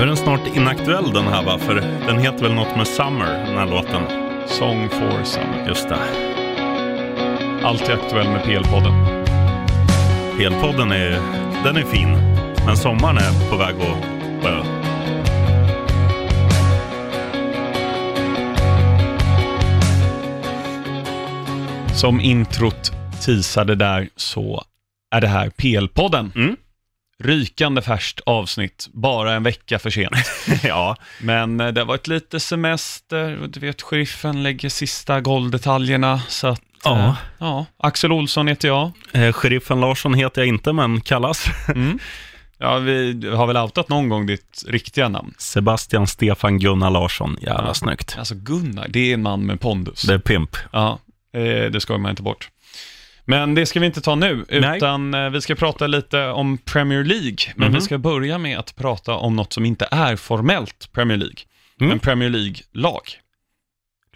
Nu är den snart inaktuell den här va? För den heter väl något med Summer, den här låten. Song for Summer. Just det. Alltid aktuell med PL-podden. PL-podden är, den är fin. Men sommaren är på väg att dö. Som introt teasade där så är det här PL-podden. Mm. Rykande färskt avsnitt, bara en vecka för sent. ja, Men eh, det har varit lite semester och du vet, sheriffen lägger sista golvdetaljerna. Så att, Ja. eh, ja, Axel Olsson heter jag. eh, sheriffen Larsson heter jag inte, men kallas Mm. Ja, vi har väl outat någon gång ditt riktiga namn. Sebastian Stefan Gunnar Larsson. Jävla Ja. snyggt. Alltså Gunnar, det är en man med pondus. Det är pimp. Ja, eh, det ska man inte bort. Men det ska vi inte ta nu, Nej. utan eh, vi ska prata lite om Premier League. Men Mhm. vi ska börja med att prata om något som inte är formellt Premier League, Mm. men Premier League-lag.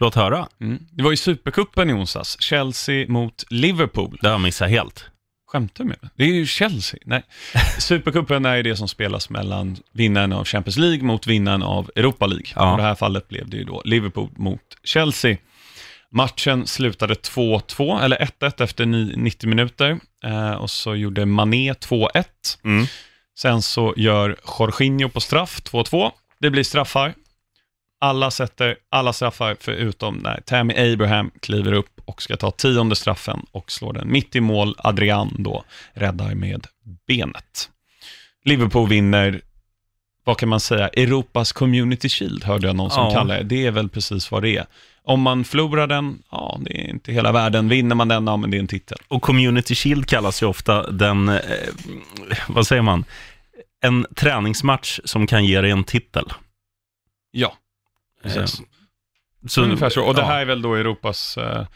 Låt höra. Mm. Det var ju Supercupen i onsdags, Chelsea mot Liverpool. Det har jag missat helt. Skämtar du med mig? Det är ju Chelsea. Nej. Supercupen är ju det som spelas mellan vinnaren av Champions League mot vinnaren av Europa League. Ja. Och I det här fallet blev det ju då Liverpool mot Chelsea. Matchen slutade 2-2, eller 1-1 efter ni- 90 minuter. Eh, och så gjorde Mané 2-1. Mm. Sen så gör Jorginho på straff 2-2. Det blir straffar. Alla sätter alla straffar förutom när Tammy Abraham kliver upp och ska ta tionde straffen och slår den mitt i mål. Adrian då räddar med benet. Liverpool vinner, vad kan man säga, Europas Community Shield hörde jag någon som Ja. kallar det. Det är väl precis vad det är. Om man förlorar den, ja, det är inte hela världen. Vinner man den, ja, men det är en titel. Och Community Shield kallas ju ofta den, eh, vad säger man, en träningsmatch som kan ge dig en titel. Ja, Eh, precis. så, Ungefär så. Och det ja. här är väl då Europas eh,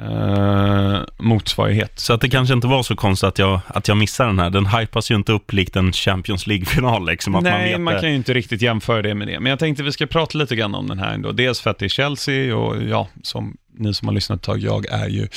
eh, motsvarighet. Så att det kanske inte var så konstigt att jag, att jag missade den här. Den hypas ju inte upp likt en Champions League-final. Liksom, att man Nej, vet man, det. kan ju inte riktigt jämföra det med det. Men jag tänkte vi ska prata lite grann om den här ändå. Dels för att det är Chelsea och ja, som ni som har lyssnat ett tag, jag är ju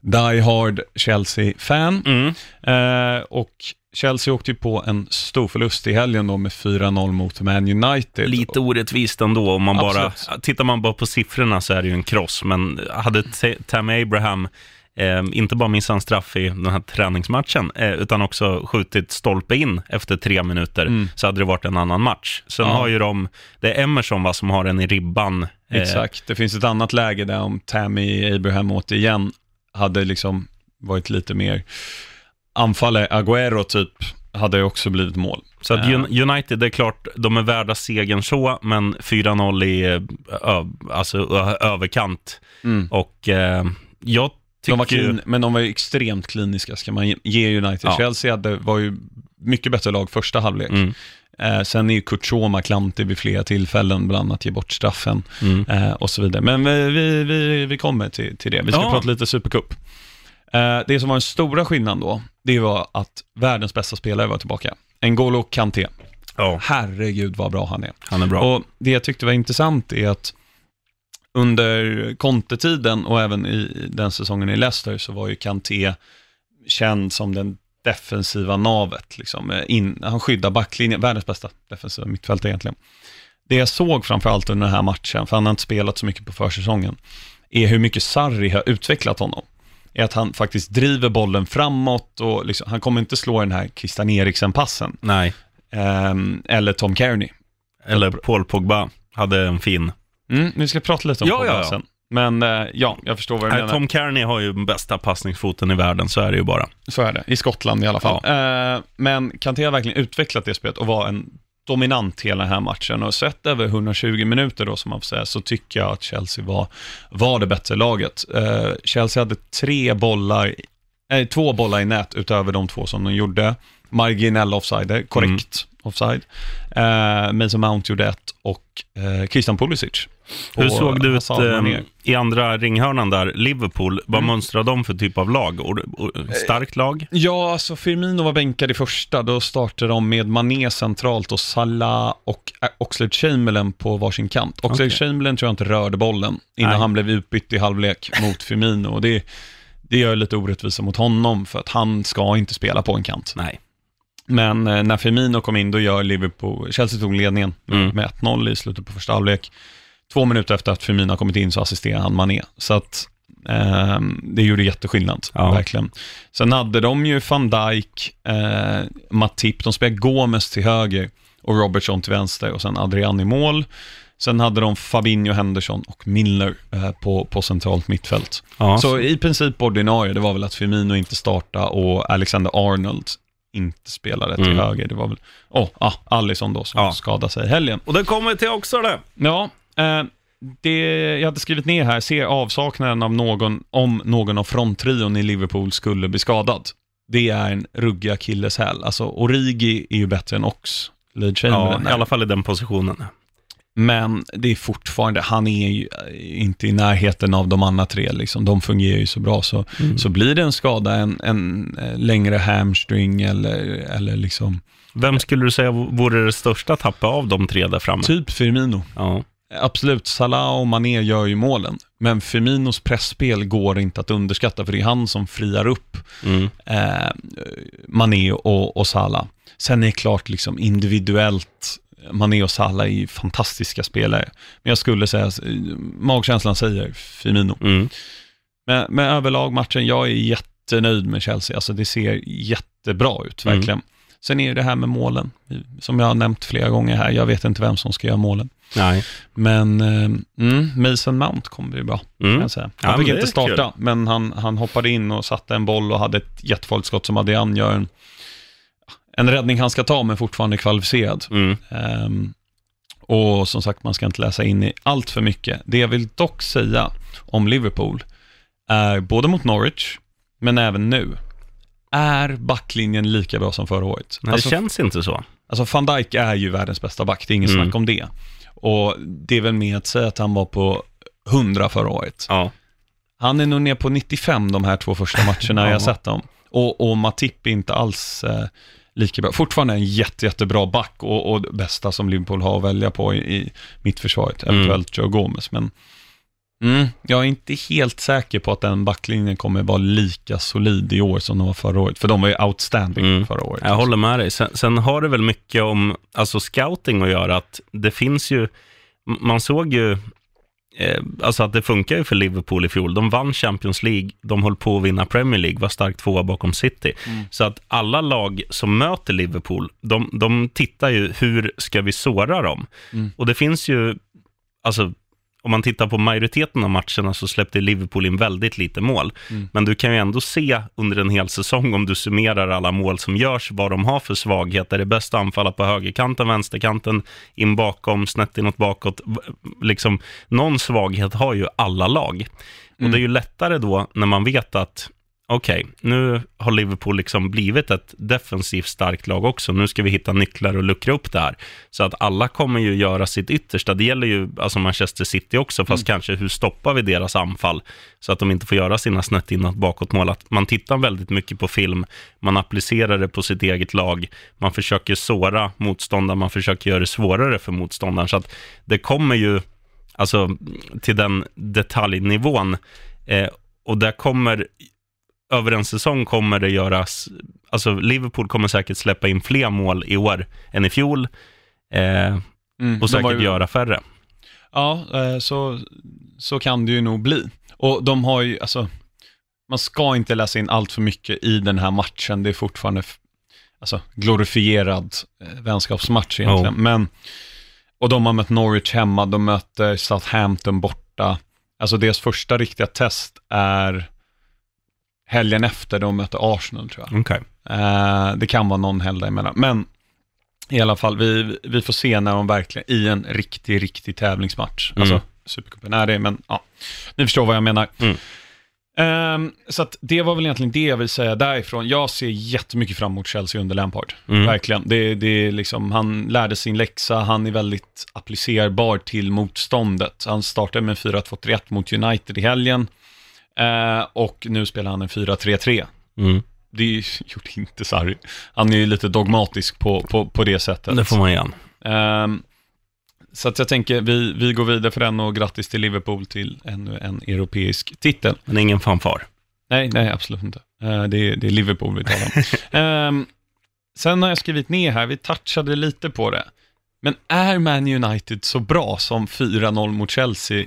die hard Chelsea-fan. Mm. Eh, och Chelsea åkte ju på en stor förlust i helgen då med 4-0 mot Man United. Lite orättvist ändå. Om man bara, Absolut. tittar man bara på siffrorna så är det ju en kross. Men hade T- Tammy Abraham eh, inte bara missat en straff i den här träningsmatchen, eh, utan också skjutit stolpe in efter tre minuter, Mm. så hade det varit en annan match. Sen Ja. har ju de, det är Emerson va, som har den i ribban. Eh, Exakt, det finns ett annat läge där om Tammy Abraham återigen hade liksom varit lite mer anfallare, Agüero typ, hade också blivit mål. Så att Un- United, det är klart, de är värda segern så, men 4-0 i eh, alltså, överkant. mm. Och eh, jag tycker De var clean, men de var ju extremt kliniska, ska man ge- United. Ja. Chelsea hade, var ju mycket bättre lag första halvlek. Mm, Eh, sen är ju Kuchoma klantig vid flera tillfällen, bland annat ge bort straffen mm. eh, och så vidare. Men vi, vi, vi, vi kommer till, till det. Vi ska Ja. prata lite Supercup. Eh, det som var den stora skillnaden då, det var att världens bästa spelare var tillbaka. N'Golo Kanté. Ja, Herregud vad bra han är. han är bra. Och det jag tyckte var intressant är att under Conte-tiden och även i den säsongen i Leicester så var ju Kanté känd som den defensiva navet. Liksom. Eh, In, han skyddar backlinjen, världens bästa defensiva mittfältare egentligen. Det jag såg framförallt under den här matchen, för han har inte spelat så mycket på försäsongen, är hur mycket Sarri har utvecklat honom. Är att han faktiskt driver bollen framåt och liksom, han kommer inte slå den här Christian Eriksen-passen. Nej, Ehm, eller Tom Kearney. eller Paul Pogba hade en fin. Mm, vi ska prata lite om Ja, Pogba ja, ja. sen. Men eh, ja, jag förstår vad du menar. Tom Kearney har ju den bästa passningsfoten i världen, så är det ju bara. Så är det, i Skottland i alla fall. Eh, men Kanté har verkligen utvecklat det spelet och var en dominant hela den här matchen. Och sett över 120 minuter då, som man får säga, så tycker jag att Chelsea var, var det bättre laget. Eh, Chelsea hade tre bollar, eh, två bollar i nät utöver de två som de gjorde. Marginell offside, korrekt offside. Eh, Mason Mount gjorde ett och eh, Christian Pulisic. Hur Och såg det ut eh, i andra ringhörnan där, Liverpool? Vad Mm. mönstrar de för typ av lag? Och, och, starkt lag? Ja, alltså Firmino var bänkad i första. Då startade de med Mané centralt och Salah och Oxlade Chamberlain på varsin kant. Oxlade Okej. Chamberlain tror jag inte rörde bollen innan Nej. han blev utbytt i halvlek mot Firmino. Och det, det gör lite orättvisa mot honom för att han ska inte spela på en kant. Nej. Men eh, när Firmino kom in, då gör Liverpool, Chelsea tog ledningen Mm. med 1-0 i slutet på första halvlek. Två minuter efter att Firmino har kommit in så assisterar han Mané. Så att ehm, det gjorde jätteskillnad, Ja. verkligen. Sen hade de ju van Dijk, eh, Matip, de spelade Gomes till höger och Robertson till vänster och sen Adrian i mål. Sen hade de Fabinho, Henderson och Milner eh, på, på centralt mittfält. Ja, Så i princip ordinarie, det var väl att Firmino inte startade och Alexander Arnold inte spelade till Mm. höger. Det var väl, åh, ah, Alisson då som Ja. skadade sig i helgen. Och det kommer till också det. Ja, eh, det jag hade skrivit ner här, ser avsaknaden av någon, om någon av fronttrion i Liverpool skulle bli skadad. Det är en ruggig akilleshäl. Alltså, Origi är ju bättre än Ox, Lead Ja, Chamberlain. i alla fall i den positionen. Men det är fortfarande, han är ju inte i närheten av de andra tre. Liksom. De fungerar ju så bra. Så, Mm. så blir det en skada, en, en eh, längre hamstring eller, eller liksom, Vem skulle du säga vore det största tappet av de tre där framme? typ Firmino. Ja. Absolut, Salah och Mané gör ju målen. Men Firminos pressspel går inte att underskatta, för det är han som friar upp Mm. eh, Mané och, och Salah. Sen är det klart, liksom individuellt, Mané och Salah är fantastiska spelare. Men jag skulle säga, eh, magkänslan säger Firmino. Mm. Men, men överlag matchen, jag är jättenöjd med Chelsea. Alltså det ser jättebra ut, Mm. verkligen. Sen är det här med målen, som jag har nämnt flera gånger här. Jag vet inte vem som ska göra målen. Nej. Men eh, mm, Mason Mount kommer bli bra, kan Mm. jag säga. Ja, Han fick men det inte starta, men han, han hoppade in och satte en boll och hade ett jättefarligt skott som Adrian gör en, en räddning han ska ta, men fortfarande kvalificerad. Mm. Ehm, och som sagt, man ska inte läsa in i allt för mycket. Det jag vill dock säga om Liverpool är, både mot Norwich, men även nu, är backlinjen lika bra som förra året. Nej, Alltså, det känns inte så. Alltså van Dijk är ju världens bästa back, det är inget Mm. snack om det. Och det är väl med att säga att han var på 100 förra året. Ja. Han är nog ner på 95 de här två första matcherna jag Ja. har sett dem. Och, och Matip är inte alls eh, lika bra. Fortfarande en jätte, jättebra back och, och det bästa som Liverpool har att välja på i, i mittförsvaret, Mm. eventuellt Joe Gomez. Men mm, jag är inte helt säker på att den backlinjen kommer vara lika solid i år som de var förra året. För de var ju outstanding Mm. förra året. Jag håller med dig. Sen, sen har det väl mycket om alltså scouting att göra. Att det finns ju, man såg ju, eh, alltså att det funkar ju för Liverpool i fjol. De vann Champions League, de höll på att vinna Premier League, var starkt tvåa bakom City. Mm. Så att alla lag som möter Liverpool, de, de tittar ju, hur ska vi såra dem? Mm. Och det finns ju, alltså om man tittar på majoriteten av matcherna så släppte Liverpool in väldigt lite mål. Mm. Men du kan ju ändå se under en hel säsong, om du summerar alla mål som görs, vad de har för svagheter. Det är bäst att anfalla på högerkanten, vänsterkanten, in bakom, snett inåt bakåt. Liksom, någon svaghet har ju alla lag. Och Mm. det är ju lättare då när man vet att okej, nu har Liverpool liksom blivit ett defensivt starkt lag också. Nu ska vi hitta nycklar och luckra upp det här. Så att alla kommer ju göra sitt yttersta. Det gäller ju alltså Manchester City också, fast kanske hur stoppar vi deras anfall så att de inte får göra sina snett inåt bakåtmål. Att man tittar väldigt mycket på film, man applicerar det på sitt eget lag, man försöker såra motståndaren, man försöker göra det svårare för motståndaren. Så att det kommer ju alltså till den detaljnivån eh, och där kommer över en säsong kommer det göras, alltså Liverpool kommer säkert släppa in fler mål i år än i fjol eh, Mm, och säkert ju- göra färre. Ja, eh, så, så kan det ju nog bli. Och de har ju, alltså, man ska inte läsa in allt för mycket i den här matchen. Det är fortfarande alltså, glorifierad eh, vänskapsmatch egentligen. Men, och de har mött Norwich hemma, de möter Southampton borta. Alltså deras första riktiga test är helgen efter de möter Arsenal tror jag. Okej. Eh, det kan vara någon helg däremellan. Men i alla fall, vi, vi får se när de verkligen, i en riktig, riktig tävlingsmatch. Mm. Alltså, Supercupen är det, men ja, ni förstår vad jag menar. Mm. Ehm, så att det var väl egentligen det jag vill säga därifrån. Jag ser jättemycket fram emot Chelsea under Lampard. Mm. Verkligen. Det, det är liksom, han lärde sin läxa, han är väldigt applicerbar till motståndet. Han startade med 4-2-3-1 mot United i helgen. Eh, och nu spelar han en 4-3-3 Mm. det gjorde inte Sarri. Han är ju lite dogmatisk på, på, på det sättet. Det får man igen. Ehm, så att jag tänker, vi, vi går vidare för den och grattis till Liverpool till ännu en europeisk titel. Men ingen fanfar. Nej, nej, absolut inte. Eh, det, är, det är Liverpool vi talar om. Ehm, sen har jag skrivit ner här, vi touchade lite på det. Men är Man United så bra som 4-0 mot Chelsea?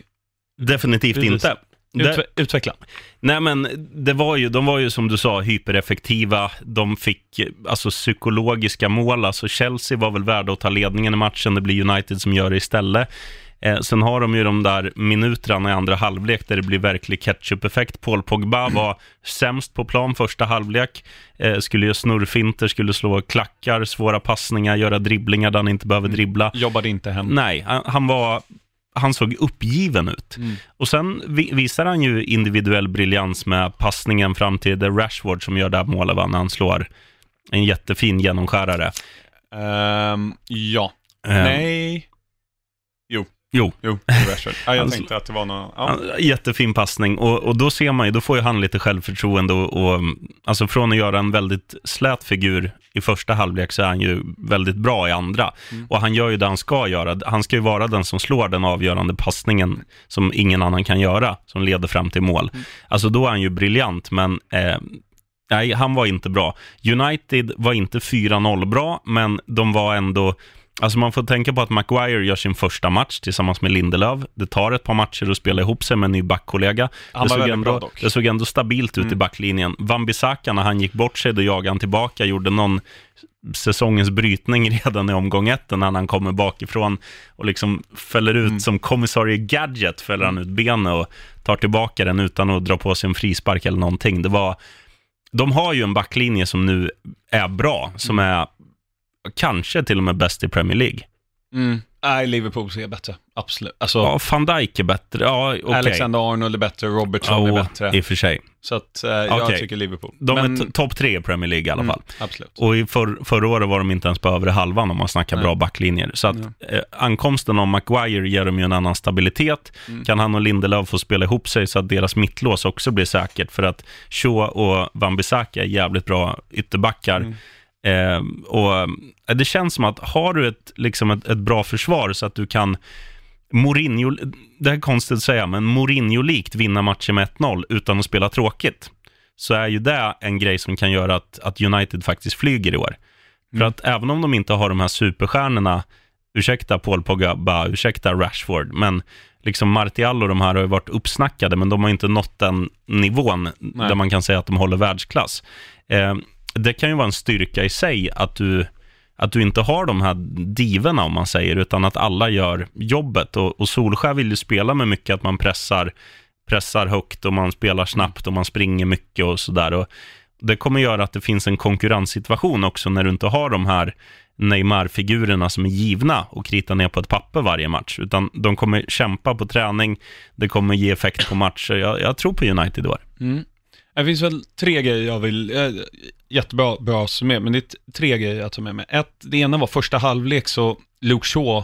Definitivt Precis. inte. Utve- utveckla. nej men det var ju, de var ju som du sa hypereffektiva. De fick alltså psykologiska mål. Alltså Chelsea var väl värda att ta ledningen i matchen. Det blir United som gör det istället. Eh, sen har de ju de där minuterna i andra halvlek där det blir verklig ketchup-effekt. Paul Pogba var sämst på plan första halvlek. Eh, skulle göra snurrfinter, skulle slå klackar, svåra passningar, göra dribblingar där han inte behöver dribbla. Jobbade inte hem. Nej, han, han var... Han såg uppgiven ut. Mm. Och sen vi, visar han ju individuell briljans med passningen fram till The Rashford som gör det här målet, när han slår en jättefin genomskärare. Ehm, ja. Eh, Nej. Jo. Jo. Jo, Rashford. Ja, jag Han tänkte att det var något... Ja. Ja, Jättefin passning och, och då ser man ju, då får ju han lite självförtroende och, och alltså från att göra en väldigt slät figur i första halvlek så är han ju väldigt bra i andra. Mm. Och han gör ju det han ska göra. Han ska ju vara den som slår den avgörande passningen som ingen annan kan göra, som leder fram till mål. Mm. Alltså då är han ju briljant, men eh, nej, han var inte bra. United var inte 4-0 bra, men de var ändå Alltså man får tänka på att Maguire gör sin första match tillsammans med Lindelöf. Det tar ett par matcher att spela ihop sig med en ny backkollega. Han det, såg ändå, bra det såg ändå stabilt ut i Mm. backlinjen. Wan-Bissaka, när han gick bort sig, då jagade han tillbaka, gjorde någon säsongens brytning redan i omgång ett, när han kommer bakifrån och liksom fäller ut Mm. som kommissarie Gadget, fäller han ut benet och tar tillbaka den utan att dra på sig en frispark eller någonting. Det var, de har ju en backlinje som nu är bra, som Mm. är kanske till och med bäst i Premier League. Mm. Nej, Liverpool ser bättre. Absolut. Alltså, Ja, van Dijk är bättre. Ja, okej. Alexander Arnold är bättre, Robertson Ja, är bättre. i och för sig. Så att, eh, jag Okej. tycker Liverpool. De Men- är topp tre i Premier League i alla Mm, fall. Absolut. Och i för, förra året var de inte ens på övre halvan om man snackar Nej. bra backlinjer. Så att eh, ankomsten av Maguire ger dem ju en annan stabilitet. Mm. Kan han och Lindelöf få spela ihop sig så att deras mittlås också blir säkert. För att Shaw och Wan-Bissaka är jävligt bra ytterbackar. Mm. Eh, och det känns som att har du ett, liksom ett, ett bra försvar så att du kan Mourinho, det här är konstigt att säga, men Mourinho-likt vinna matcher med 1-0 utan att spela tråkigt, så är ju det en grej som kan göra att, att United faktiskt flyger i år. För Mm. att även om de inte har de här superstjärnorna, ursäkta Paul Pogba, ursäkta Rashford, men liksom Martial och de här har ju varit uppsnackade, men de har inte nått den nivån Nej. där man kan säga att de håller världsklass. Eh, det kan ju vara en styrka i sig att du, att du inte har de här divorna om man säger, utan att alla gör jobbet. Och, och Solskär vill ju spela med mycket att man pressar, pressar högt och man spelar snabbt och man springer mycket och sådär. Det kommer göra att det finns en konkurrenssituation också när du inte har de här Neymar-figurerna som är givna och kritar ner på ett papper varje match, utan de kommer kämpa på träning, det kommer ge effekt på matcher. Jag, jag tror på United i år. Mm. Det finns väl tre grejer jag vill, eh, jättebra bra summera, men det är tre grejer jag tar med mig. Ett, det ena var första halvlek så Luke Shaw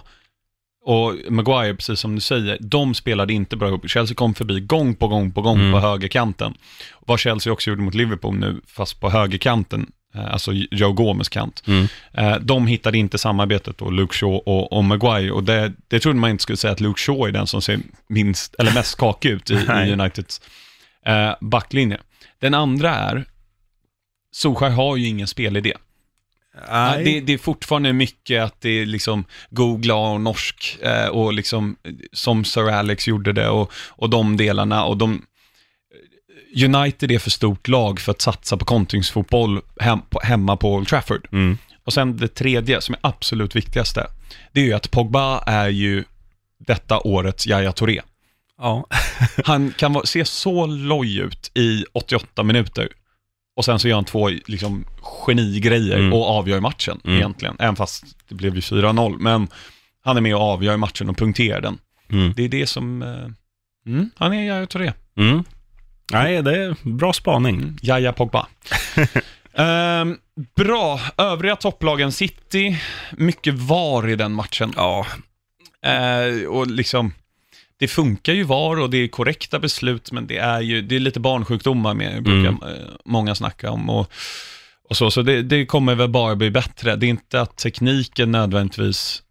och Maguire, precis som du säger, de spelade inte bra ihop. Chelsea kom förbi gång på gång på gång Mm. på högerkanten. Vad Chelsea också gjorde mot Liverpool nu, fast på högerkanten, eh, alltså Joe Gomes kant. Mm. Eh, De hittade inte samarbetet då, Luke Shaw och, och Maguire. Och det, det trodde man inte skulle säga att Luke Shaw är den som ser minst, eller mest skakig ut i, i Uniteds eh, backlinje. Den andra är, Solskjaer har ju ingen spelidé. Det, det är fortfarande mycket att det är liksom googla och norsk eh, och liksom som Sir Alex gjorde det och, och de delarna och de United är för stort lag för att satsa på kontringsfotboll hem, hemma på Old Trafford. Mm. Och sen det tredje, som är absolut viktigaste, det är ju att Pogba är ju detta årets Yahya Touré. Ja. Han kan se så loj ut i 88 minuter och sen så gör han två liksom, genigrejer Mm. och avgör matchen Mm. egentligen. Även fast det blev ju 4-0, men han är med och avgör matchen och punkterar den. Mm. Det är det som, eh, mm, han är Yahya Touré. Mm. Nej, det är bra spaning. Mm. Jaja Pogba. Ehm, bra, övriga topplagen City, mycket VAR i den matchen. Ja, Eh, och liksom, det funkar ju VAR och det är korrekta beslut, men det är ju, det är lite barnsjukdomar med, brukar Mm. många snacka om. Och, och så, så det, det kommer väl bara bli bättre. Det är inte att tekniken nödvändigtvis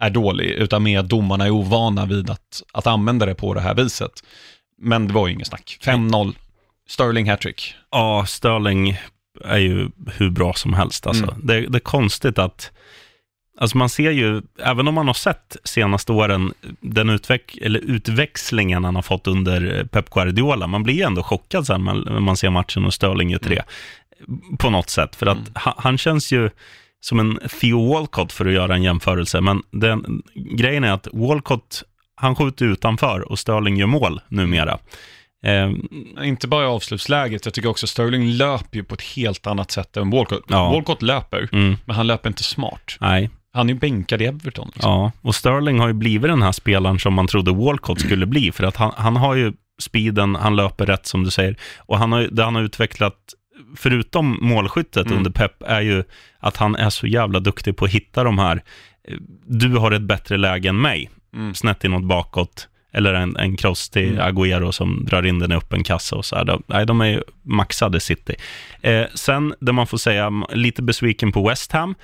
är dålig, utan mer att domarna är ovana vid att, att använda det på det här viset. Men det var ju inget snack. 5-0, Sterling hattrick. ja Sterling är ju hur bra som helst. Alltså. Mm. Det, det är konstigt att, alltså man ser ju, även om man har sett senaste åren, den utveck, eller utväxlingen han har fått under eh, Pep Guardiola, man blir ju ändå chockad sen när man ser matchen och Sterling gör tre. På något sätt, för att Mm. han, han känns ju som en Theo Walcott för att göra en jämförelse, men den, grejen är att Walcott, han skjuter utanför och Sterling gör mål numera. Eh, Inte bara i avslutsläget, jag tycker också Sterling löper ju på ett helt annat sätt än Walcott. Ja. Walcott löper, mm, men han löper inte smart. nej, Han är ju bänkad i Everton. Liksom. Ja, och Sterling har ju blivit den här spelaren som man trodde Walcott skulle bli, för att han, han har ju speeden, han löper rätt som du säger, och han har, det han har utvecklat, förutom målskyttet Mm. under Pep, är ju att han är så jävla duktig på att hitta de här, eh, du har ett bättre läge än mig, Mm. snett inåt bakåt, eller en, en cross till Mm. Agüero som drar in den i öppen kassa och så här. De, nej, de är ju maxade City. Eh, sen, det man får säga, lite besviken på West Ham,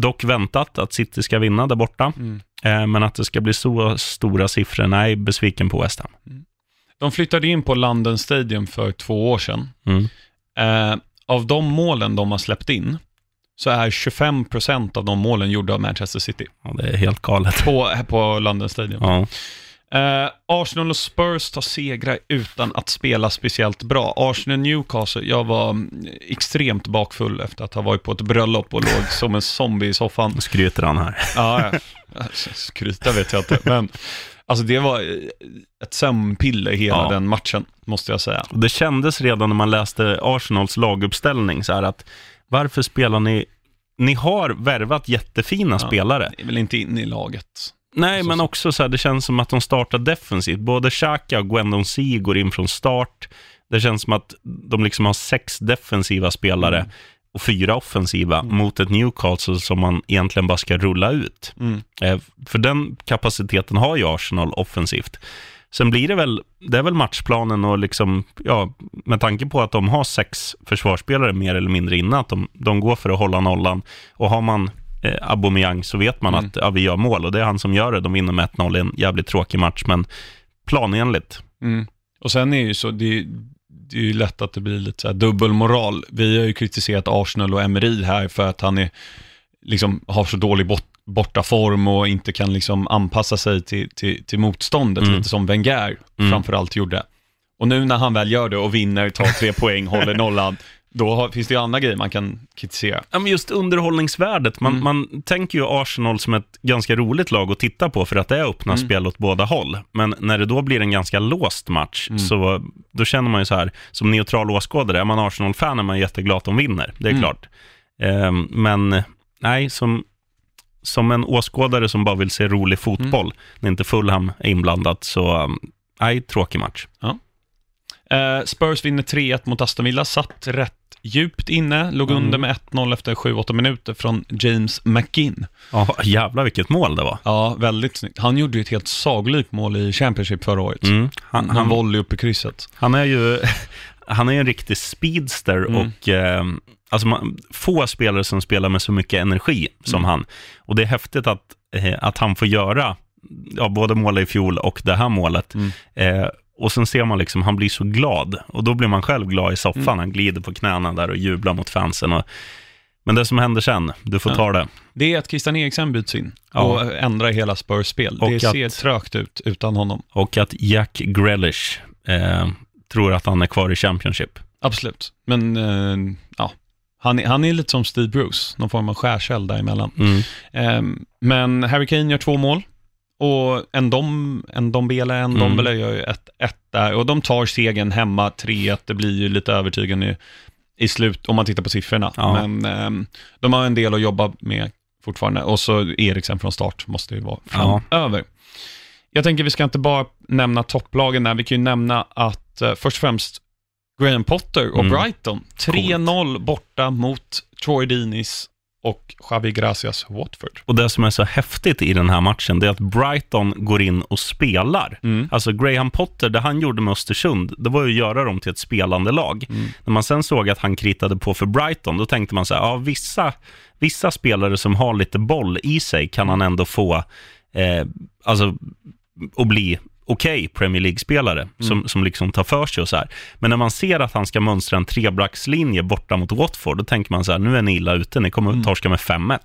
dock väntat att City ska vinna där borta. Mm. Eh, men att det ska bli så stora siffror, nej, besviken på West Ham. De flyttade in på London Stadium för två år sedan. Mm. Eh, av de målen de har släppt in, så är 25% av de målen gjorda av Manchester City. Ja, det är helt galet. På, på London Stadium. Ja, Eh, Arsenal och Spurs tar segrar utan att spela speciellt bra. Arsenal-Newcastle, jag var mm, extremt bakfull efter att ha varit på ett bröllop och låg som en zombie i soffan. nu skryter han här. Ja, ja. skryta vet jag inte, men alltså det var eh, ett sömnpiller hela Ja. den matchen, måste jag säga. Det kändes redan när man läste Arsenals laguppställning så här att varför spelar ni ni har värvat jättefina Ja. spelare. Det är väl inte in i laget. Nej, men så. också så här, det känns som att de startar defensivt. Både Xhaka och Gwendon C går in från start. Det känns som att de liksom har sex defensiva spelare Mm. och fyra offensiva mot ett Newcastle som man egentligen bara ska rulla ut. Mm. Eh, För den kapaciteten har ju Arsenal offensivt. Sen blir det väl, det är väl matchplanen och liksom, ja, med tanke på att de har sex försvarsspelare mer eller mindre innan, att de, de går för att hålla nollan. Och har man eh, Aubameyang så vet man Mm. att ja, vi gör mål och det är han som gör det. De vinner med 1-0 i en jävligt tråkig match, men planenligt. Mm. Och sen är ju så, det är, det är ju lätt att det blir lite så här dubbelmoral. Vi har ju kritiserat Arsenal och Emery här för att han är, liksom, har så dålig bort, borta form och inte kan liksom anpassa sig till, till, till motståndet, Mm. lite som Wenger Mm. framförallt gjorde. Och nu när han väl gör det och vinner, tar tre poäng, håller nollan, då har, finns det ju andra grejer man kan kritisera. Ja, men just underhållningsvärdet. Man, Mm. man tänker ju Arsenal som ett ganska roligt lag att titta på för att det är öppna Mm. spel åt båda håll. Men när det då blir en ganska låst match, Mm. så då känner man ju så här, som neutral åskådare, är man Arsenal-fan är man jätteglad att de vinner, det är Mm. klart. Ehm, men nej, som, som en åskådare som bara vill se rolig fotboll, Mm. när inte Fulham är inblandat, så um, nej, tråkig match. Eh, Spurs vinner 3-1 mot Aston Villa, satt rätt djupt inne, låg Mm. under med 1-0 efter 7-8 minuter från James McGinn. Ja, jävlar vilket mål det var. Ja, väldigt snyggt. Han gjorde ju ett helt sagolikt mål i Championship förra året. Mm. Han, Han, volley upp i krysset. Han är ju han är en riktig speedster Mm. och eh, alltså man, få spelare som spelar med så mycket energi som Mm. han. Och det är häftigt att, eh, att han får göra ja, både mål i fjol och det här målet. Mm. Eh, och sen ser man liksom, han blir så glad. Och då blir man själv glad i soffan. Mm. Han glider på knäna där och jublar mot fansen. Och, men det som händer sen, du får Ja. ta det. Det är att Christian Eriksen byts in Ja. och ändrar hela Spurs spel. Och det att- ser trögt ut utan honom. Och att Jack Grealish eh, tror att han är kvar i Championship. Absolut. Men eh, ja, han är, han är lite som Steve Bruce, någon form av skärseld däremellan. Mm. Eh, men Harry Kane gör två mål. Och en, dom, en Dombele, en Mm. Dombele gör ju ett, ett där. Och de tar segern hemma, 3-1. Det blir ju lite övertygande i, i slut, om man tittar på siffrorna. Ja. Men ehm, de har en del att jobba med fortfarande. Och så Eriksen från start måste ju vara Ja. framöver. Jag tänker vi ska inte bara nämna topplagen där, vi kan ju nämna att eh, först och främst Graham Potter och Mm. Brighton, 3-0 borta mot Troy Deeney's och Javi Gracias Watford. Och det som är så häftigt i den här matchen, det är att Brighton går in och spelar. Mm. Alltså Graham Potter, det han gjorde med Östersund, det var ju att göra dem till ett spelande lag. Mm. När man sen såg att han kritade på för Brighton, då tänkte man så här, ja vissa, vissa spelare som har lite boll i sig kan han ändå få, eh, alltså, att bli okej Premier League-spelare som, som liksom tar för sig och så här. Men när man ser att han ska mönstra en trebackslinje borta mot Watford, då tänker man så här, nu är ni illa ute, ni kommer att torska med 5-1.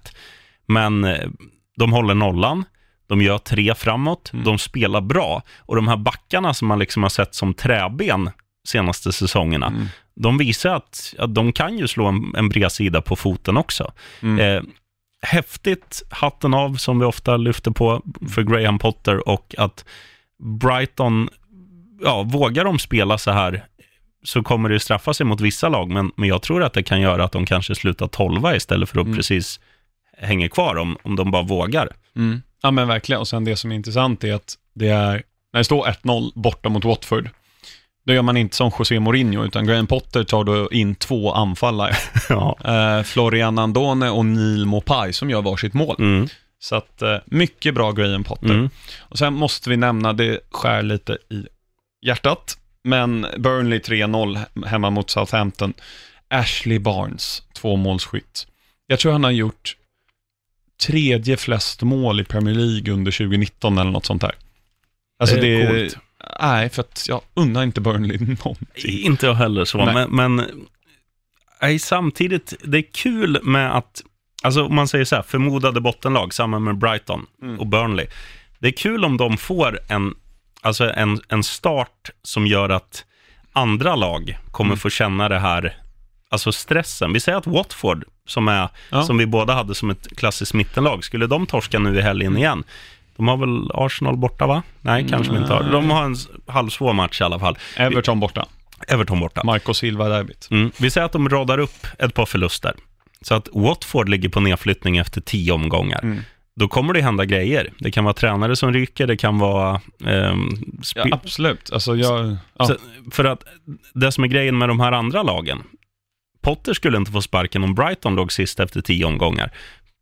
Men eh, de håller nollan, de gör tre framåt, de spelar bra. Och de här backarna som man liksom har sett som träben senaste säsongerna, de visar att, att de kan ju slå en, en bred sida på foten också. Eh, häftigt, hatten av, som vi ofta lyfter på för Graham Potter och att Brighton, ja, vågar de spela så här så kommer det straffa sig mot vissa lag, men, men jag tror att det kan göra att de kanske slutar tolva istället för att precis hänga kvar om, om de bara vågar. Mm. Ja men verkligen, och sen det som är intressant är att det är, när det står 1-0 borta mot Watford, då gör man inte som José Mourinho, utan Graham Potter tar då in två anfallare. Ja. Eh, Florian Andone och Neil Mopai som gör varsitt mål. Mm. Så att, eh, mycket bra Graham Potter. Mm. Och sen måste vi nämna, det skär lite i hjärtat, men Burnley 3-0 hemma mot Southampton. Ashley Barnes, tvåmålsskytt. Jag tror han har gjort tredje flest mål i Premier League under 2019 eller något sånt där. Alltså Det är det, coolt. nej, för att jag undrar inte Burnley någonting. Inte jag heller så, Nej. men, men nej, samtidigt, det är kul med att, alltså om man säger så här, förmodade bottenlag, samma med Brighton Mm. och Burnley. Det är kul om de får en, alltså en, en start som gör att andra lag kommer Mm. få känna det här, alltså stressen. Vi säger att Watford, som, är, Ja. som vi båda hade som ett klassiskt mittenlag, skulle de torska nu i helgen igen? De har väl Arsenal borta, va? Nej, kanske de inte har. De har en halvsvår match i alla fall. Everton borta. Everton borta. Marco Silva-derbyt. Mm. Vi säger att de radar upp ett par förluster. Så att Watford ligger på nedflyttning efter tio omgångar. Mm. Då kommer det hända grejer. Det kan vara tränare som ryker, det kan vara... ehm, Ja, absolut. Alltså jag, ja. Så, för att det som är grejen med de här andra lagen, Potter skulle inte få sparken om Brighton låg sist efter tio omgångar.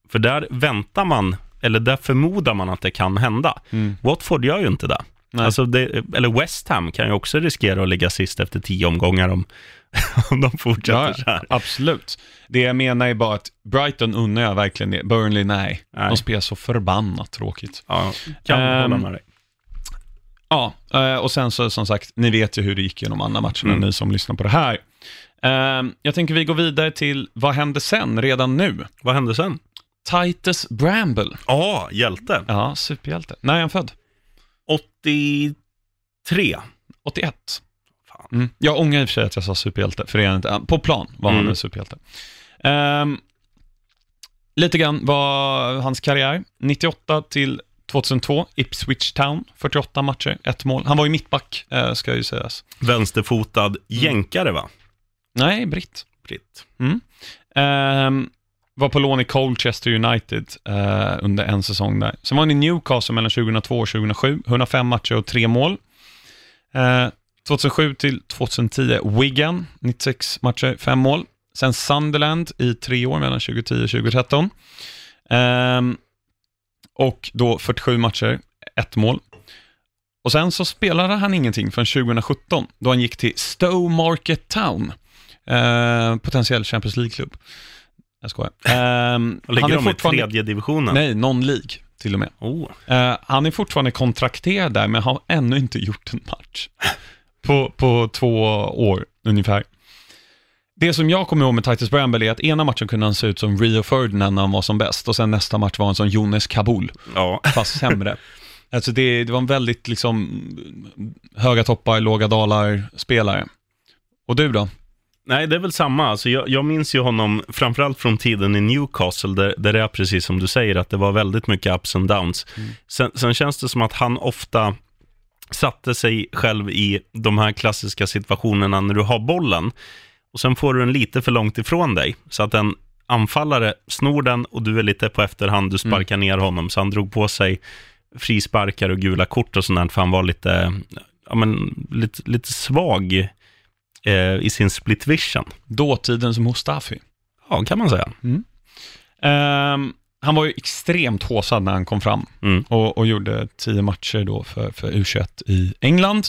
För där väntar man, eller där förmodar man att det kan hända. Mm. Watford gör ju inte det. Nej. Alltså det. Eller West Ham kan ju också riskera att ligga sist efter tio omgångar om, om de fortsätter Ja, så här. absolut. Det jag menar är bara att Brighton unnar jag verkligen det. Burnley, nej. Nej. De spelar så förbannat tråkigt. Ja, kan Ehm, hålla med dig. Ja, eh, och sen så som sagt, ni vet ju hur det gick i de andra matcherna, Mm. ni som lyssnar på det här. Ehm, Jag tänker vi går vidare till vad händer sen, redan nu? Vad hände sen? Titus Bramble. Ja, hjälte. Ja, superhjälte. När är han född? 83. 81. Fan. Mm. Jag ångrar i och för sig att jag sa superhjälte, för det är inte. På plan var han Mm. en superhjälte. Ehm, lite grann var hans karriär. 98 till 2002, Ipswich Town, 48 matcher, ett mål. Han var ju mittback, eh, ska ju sägas. Vänsterfotad jänkare, va? Nej, britt. Britt. Ehm, var på lån i Colchester United eh, under en säsong där. Sen var han i Newcastle mellan 2002 och 2007, 105 matcher och tre mål. Eh, 2007 till 2010 Wigan, 96 matcher, fem mål. Sen Sunderland i tre år mellan 2010 och 2013. Eh, och då 47 matcher, ett mål. Och sen så spelade han ingenting förrän 2017, då han gick till Stowe Market Town. Eh, potentiell Champions League-klubb. Jag skojar. Och ligger han är de i fortfarande... tredje divisionen? Nej, non-League till och med. Oh. Eh, han är fortfarande kontrakterad där, men har ännu inte gjort en match. På, på två år ungefär. Det som jag kommer ihåg med Titus Bramble är att ena matchen kunde han se ut som Rio Ferdinand när han var som bäst och sen nästa match var han som Jonas Kabul, Ja. fast sämre. alltså det, det var en väldigt liksom höga toppar, låga dalar spelare. Och du då? Nej, det är väl samma. Alltså, jag, jag minns ju honom framförallt från tiden i Newcastle, där, där det är precis som du säger, att det var väldigt mycket ups and downs. Sen, sen känns det som att han ofta satte sig själv i de här klassiska situationerna när du har bollen och sen får du den lite för långt ifrån dig, så att en anfallare snor den och du är lite på efterhand, du sparkar ner honom, så han drog på sig frisparkar och gula kort och sånt, för han var lite, ja, men, lite, lite svag eh, i sin split vision. Dåtidens Mustafi. Ja, kan man säga. Ehm, han var ju extremt håsad när han kom fram Mm. och, och gjorde tio matcher då för, för U21 i England,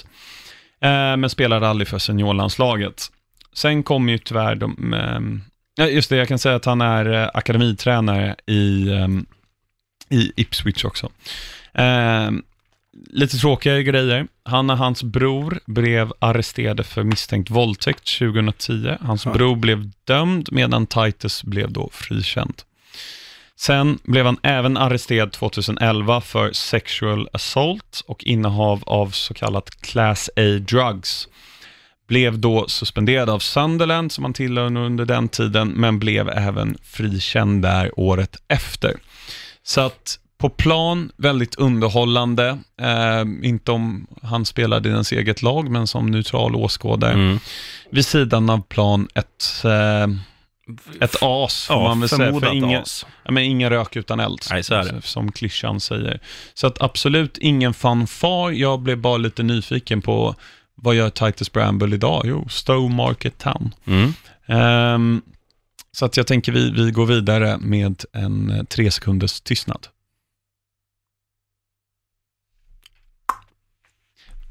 Ehm, men spelade aldrig för seniorlandslaget. Sen kom ju tyvärr de, ehm, ja, just det, jag kan säga att han är eh, akademitränare i, ehm, i Ipswich också. Lite tråkigare grejer. Han och hans bror blev arresterade för misstänkt våldtäkt 2010. Hans Ja. bror blev dömd medan Titus blev då frikänd. Sen blev han även arresterad 2011 för sexual assault och innehav av så kallat class A drugs. Blev då suspenderad av Sunderland som han tillhörde under den tiden, men blev även frikänd där året efter. Så att på plan, väldigt underhållande. Eh, inte om han spelade i ens eget lag, men som neutral åskådare. Mm. Vid sidan av plan ett, eh, ett as, får Ja, man väl säga. För inga, as. ja, men ingen rök utan eld, Nej, så är det. som klyschan säger. Så att absolut ingen fanfar. Jag blev bara lite nyfiken på vad gör Titus Bramble idag? Jo, Stowe Market Town. Mm. Ehm, så att jag tänker vi, vi går vidare med en eh, tre sekunders tystnad.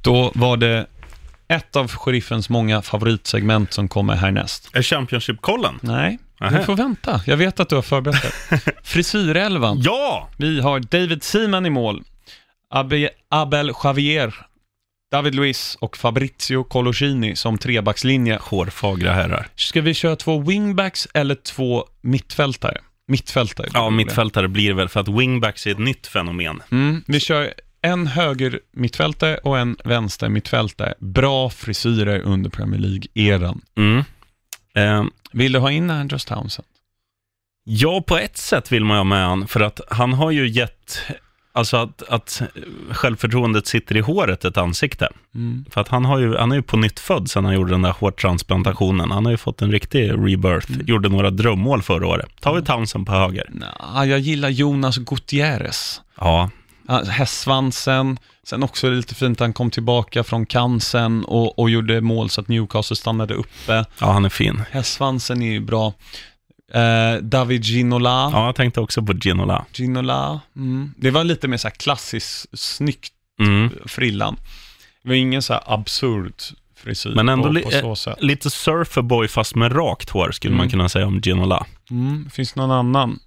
Då var det ett av sheriffens många favoritsegment som kommer härnäst. Är Championship-kollen? Nej, du Nähä. får vänta. Jag vet att du har förberett dig. Frisyrelvan. Ja! Vi har David Seaman i mål, Abe, Abel Javier, David Luiz och Fabrizio Colocini som trebackslinje. Hårfagra herrar. Ska vi köra två wingbacks eller två mittfältare? Mittfältare. Ja, mittfältare blir det väl för att wingbacks är ett nytt fenomen. Mm, vi kör en höger mittfältare och en vänster mittfältare. Bra frisyrer under Premier League-eran. Mm. Eh, Vill du ha in Andrews Townsend? ja, på ett sätt vill man ha med han, för att han har ju gett, alltså att, att självförtroendet sitter i håret ett ansikte. Mm. För att han, har ju, han är ju på nytt född sen han gjorde den där hårtransplantationen. Han har ju fått en riktig rebirth. Mm. Gjorde några drömmål förra året. Tar vi Townsend på höger. Nah, jag gillar Jonas Gutierrez. Ja, Hästsvansen, sen också lite fint han kom tillbaka från cancern och, och gjorde mål så att Newcastle stannade uppe. ja han är fin. Hästsvansen är ju bra. Eh, David Ginola. Ja, jag tänkte också på Ginola. Ginola. Mm. Det var lite mer så här klassiskt snyggt Mm. frillan. Det var ingen så här absurd frisyr Men ändå på, på så sätt. Lite surferboy fast med rakt hår skulle man Mm. kunna säga om Ginola. Mm. Finns någon annan?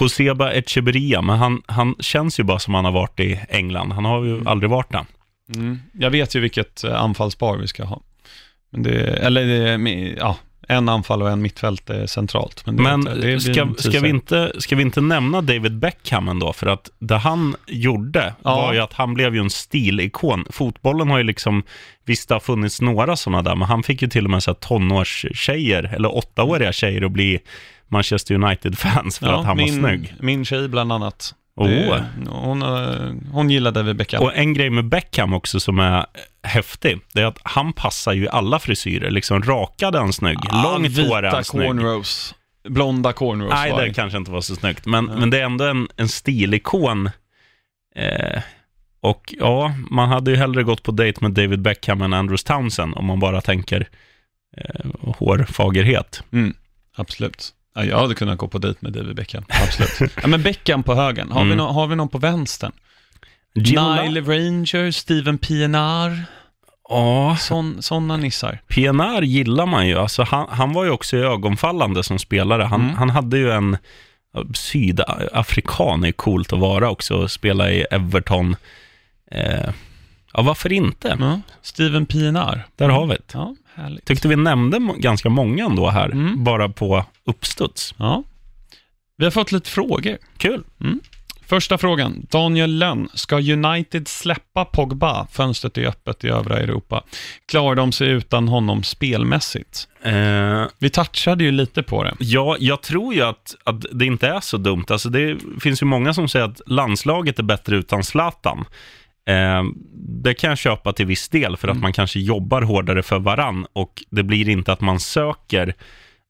Joseba Echeverria, men han, han känns ju bara som han har varit i England. Han har ju aldrig varit där. Mm. Jag vet ju vilket eh, anfallspar vi ska ha. Men det, eller det, med- ja, en anfall och en mittfält är centralt. Men, Men jag, det ska, ska, vi inte, ska vi inte nämna David Beckham ändå? För att det han gjorde Ja. var ju att han blev ju en stilikon. Fotbollen har ju liksom, visst det har funnits några sådana där, men han fick ju till och med så här tonårstjejer, eller åttaåriga tjejer att bli Manchester United-fans för att han min, var snygg. Min tjej bland annat. Åh. Det, hon, eh, hon gillade David Beckham. Och en grej med Beckham också som är häftig, det är att han passar ju alla frisyrer. Liksom rakade han snygg, långt hår är han snygg. cornrows. Blonda cornrows Nej, det kanske inte var så snyggt, men, Nej. men det är ändå en, en stilikon. Eh, och ja, man hade ju hellre gått på dejt med David Beckham än Andrews Townsend om man bara tänker eh, hårfagerhet. Mm, absolut. Ja, jag hade kunnat gå på dejt med David Beckham. Absolut. ja, men Beckham på högen. Har, vi Mm. no, har vi någon på vänstern? Ginola? Nile Ranger, Steven PNR, Ja, sån, sådana nissar. PNR gillar man ju. Alltså, han, han var ju också ögonfallande som spelare. Han, Mm. han hade ju en sydafrikan, är coolt att vara också, och spela i Everton. Eh, ja, varför inte? Ja, Steven PNR. Där har vi det. Ja, härligt. Tyckte vi nämnde ganska många ändå här, Mm. bara på uppstuds. Ja. Vi har fått lite frågor. Kul. Första frågan. Daniel Lönn. Ska United släppa Pogba? Fönstret är öppet i övriga Europa. Klarar de sig utan honom spelmässigt? Eh, Vi touchade ju lite på det. ja, jag tror ju att, att det inte är så dumt. Alltså det finns ju många som säger att landslaget är bättre utan Zlatan. Eh, det kan jag köpa till viss del, för att Mm. man kanske jobbar hårdare för varann och det blir inte att man söker,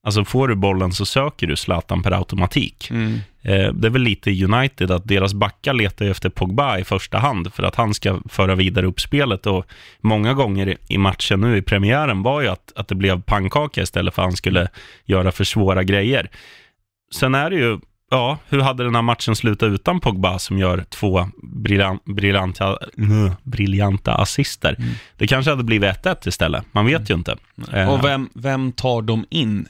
alltså får du bollen så söker du Zlatan per automatik. Mm. Eh, det är väl lite United att deras backar letar efter Pogba i första hand för att han ska föra vidare upp spelet och många gånger i- i matchen nu i premiären var ju att, att det blev pannkaka istället för att han skulle göra för svåra grejer. Sen är det ju, ja, hur hade den här matchen slutat utan Pogba som gör två briljan, briljanta, uh, briljanta assister? Mm. Det kanske hade blivit 1-1 istället, man vet ju inte. Eh, Och vem, vem tar de in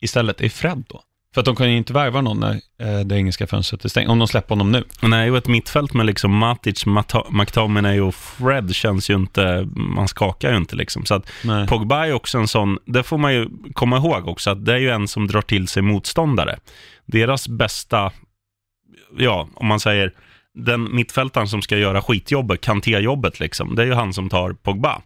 istället? Är Fred då? För att de kan ju inte värva någon när eh, det engelska fönstret är stängt, om de släpper honom nu. Nej, och ett mittfält med liksom Matic, Mata- McTominay och Fred känns ju inte, man skakar ju inte liksom. Så att Nej. Pogba är också en sån, det får man ju komma ihåg också, att det är ju en som drar till sig motståndare. Deras bästa, ja, om man säger, den mittfältaren som ska göra skitjobbet, Kanté-jobbet liksom, det är ju han som tar Pogba.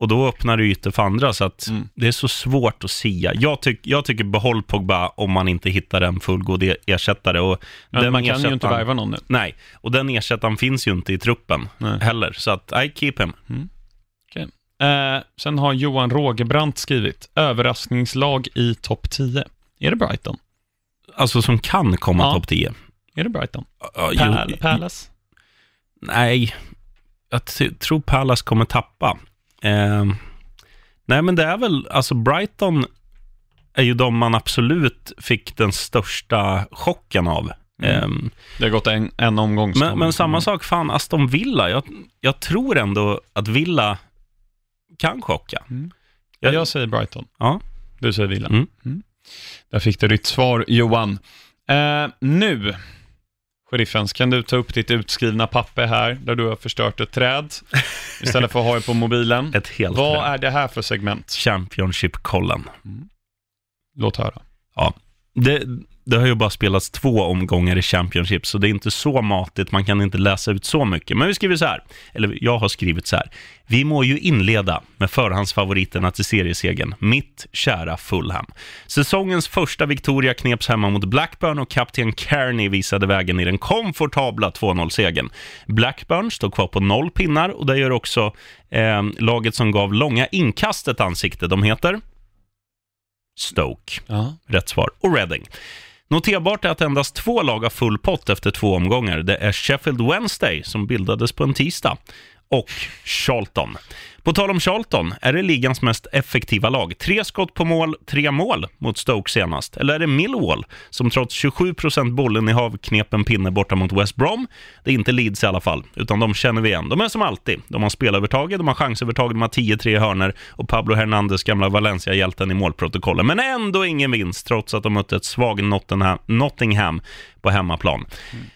Och då öppnar det ytor för andra, så att Mm. det är så svårt att sia. Jag, tyck, jag tycker behåll Pogba om man inte hittar en fullgod e- ersättare. Och Men den man kan ju inte värva någon nu. Nej, och den ersättaren finns ju inte i truppen Nej. heller. Så att, I keep him. Eh, sen har Johan Rågebrandt skrivit, överraskningslag i topp 10. Är det Brighton? Alltså som kan komma Ja. topp 10. Är det Brighton? Ja, Pal- Palace? Nej, jag tror Palace kommer tappa. Eh, nej, men det är väl, alltså Brighton är ju de man absolut fick den största chocken av. Mm. Ehm, Det har gått en, en omgång. men, men samma sak, fan, Aston Villa. Jag, jag tror ändå att Villa kan chocka. Mm. Jag- Jag säger Brighton. Ja. Du säger Villa. Mm. Där fick du ditt svar, Johan. Eh, nu, sheriffens, kan du ta upp ditt utskrivna papper här, där du har förstört ett träd, istället för att ha det på mobilen. Ett helt Vad rätt. är det här för segment? Championship-kollen. Låt höra. Det, det har ju bara spelats två omgångar i Championship, så det är inte så matigt, man kan inte läsa ut så mycket. Men vi skriver så här, eller jag har skrivit så här. Vi må ju inleda med förhandsfavoriterna till seriesegern, mitt kära Fulham. Säsongens första Victoria kneps hemma mot Blackburn och kapten Kearney visade vägen i den komfortabla 2-0-segern. Blackburn står kvar på noll pinnar och det gör också eh, laget som gav långa inkast ett ansikte. De heter Stoke. Ja. Rätt svar. Och Reading. Noterbart är att endast två lag har full pott efter två omgångar. Det är Sheffield Wednesday, som bildades på en tisdag, och Charlton. På tal om Charlton, är det ligans mest effektiva lag? Tre skott på mål, tre mål mot Stoke senast. Eller är det Millwall, som trots 27% bollinnehav knep en pinne borta mot West Brom? Det är inte Leeds i alla fall, utan de känner vi igen. De är som alltid. De har spelövertaget, de har chansövertaget, de har 10-3 hörner och Pablo Hernandez, gamla Valencia-hjälten i målprotokollet. Men ändå ingen vinst, trots att de mötte ett svag Nottingham, på hemmaplan.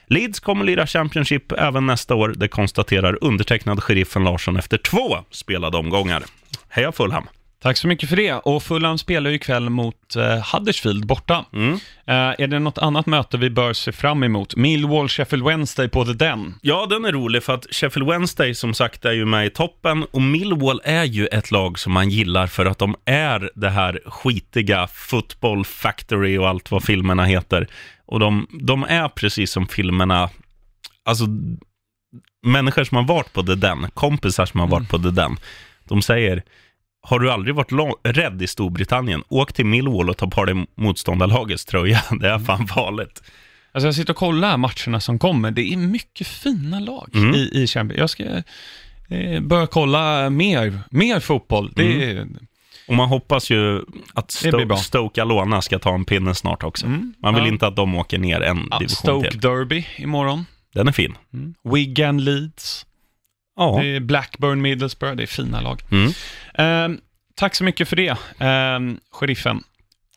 Leeds kommer lira Championship även nästa år, det konstaterar undertecknad sheriffen Larsson efter två spelade omgångar. Heja Fulham! Tack så mycket för det. Och Fulham spelar ju ikväll mot eh, Huddersfield borta. Mm. Eh, är det något annat möte vi bör se fram emot? Millwall, Sheffield Wednesday på The Den. Ja, den är rolig för att Sheffield Wednesday som sagt är ju med i toppen och Millwall är ju ett lag som man gillar för att de är det här skitiga Football Factory och allt vad filmerna heter. Och de, de är precis som filmerna, alltså människor som har varit på The Den, kompisar som har varit på The Den, de säger har du aldrig varit lång, rädd i Storbritannien? Åk till Millwall och ta på dig motståndarlagets tröja. Det är fan farligt. Alltså jag sitter och kollar matcherna som kommer. Det är mycket fina lag Mm. i, i Champions Jag ska eh, börja kolla mer, mer fotboll. Det är, Och man hoppas ju att Det blir bra. Sto- Stoke Alona ska ta en pinne snart också. Mm. Man vill Ja. inte att de åker ner en ja, division Stoke till. Derby imorgon. Den är fin. Mm. Wigan Leeds. Ja. Det är Blackburn Middlesbrough. Det är fina lag. Mm. Ehm, tack så mycket för det, ehm, sheriffen.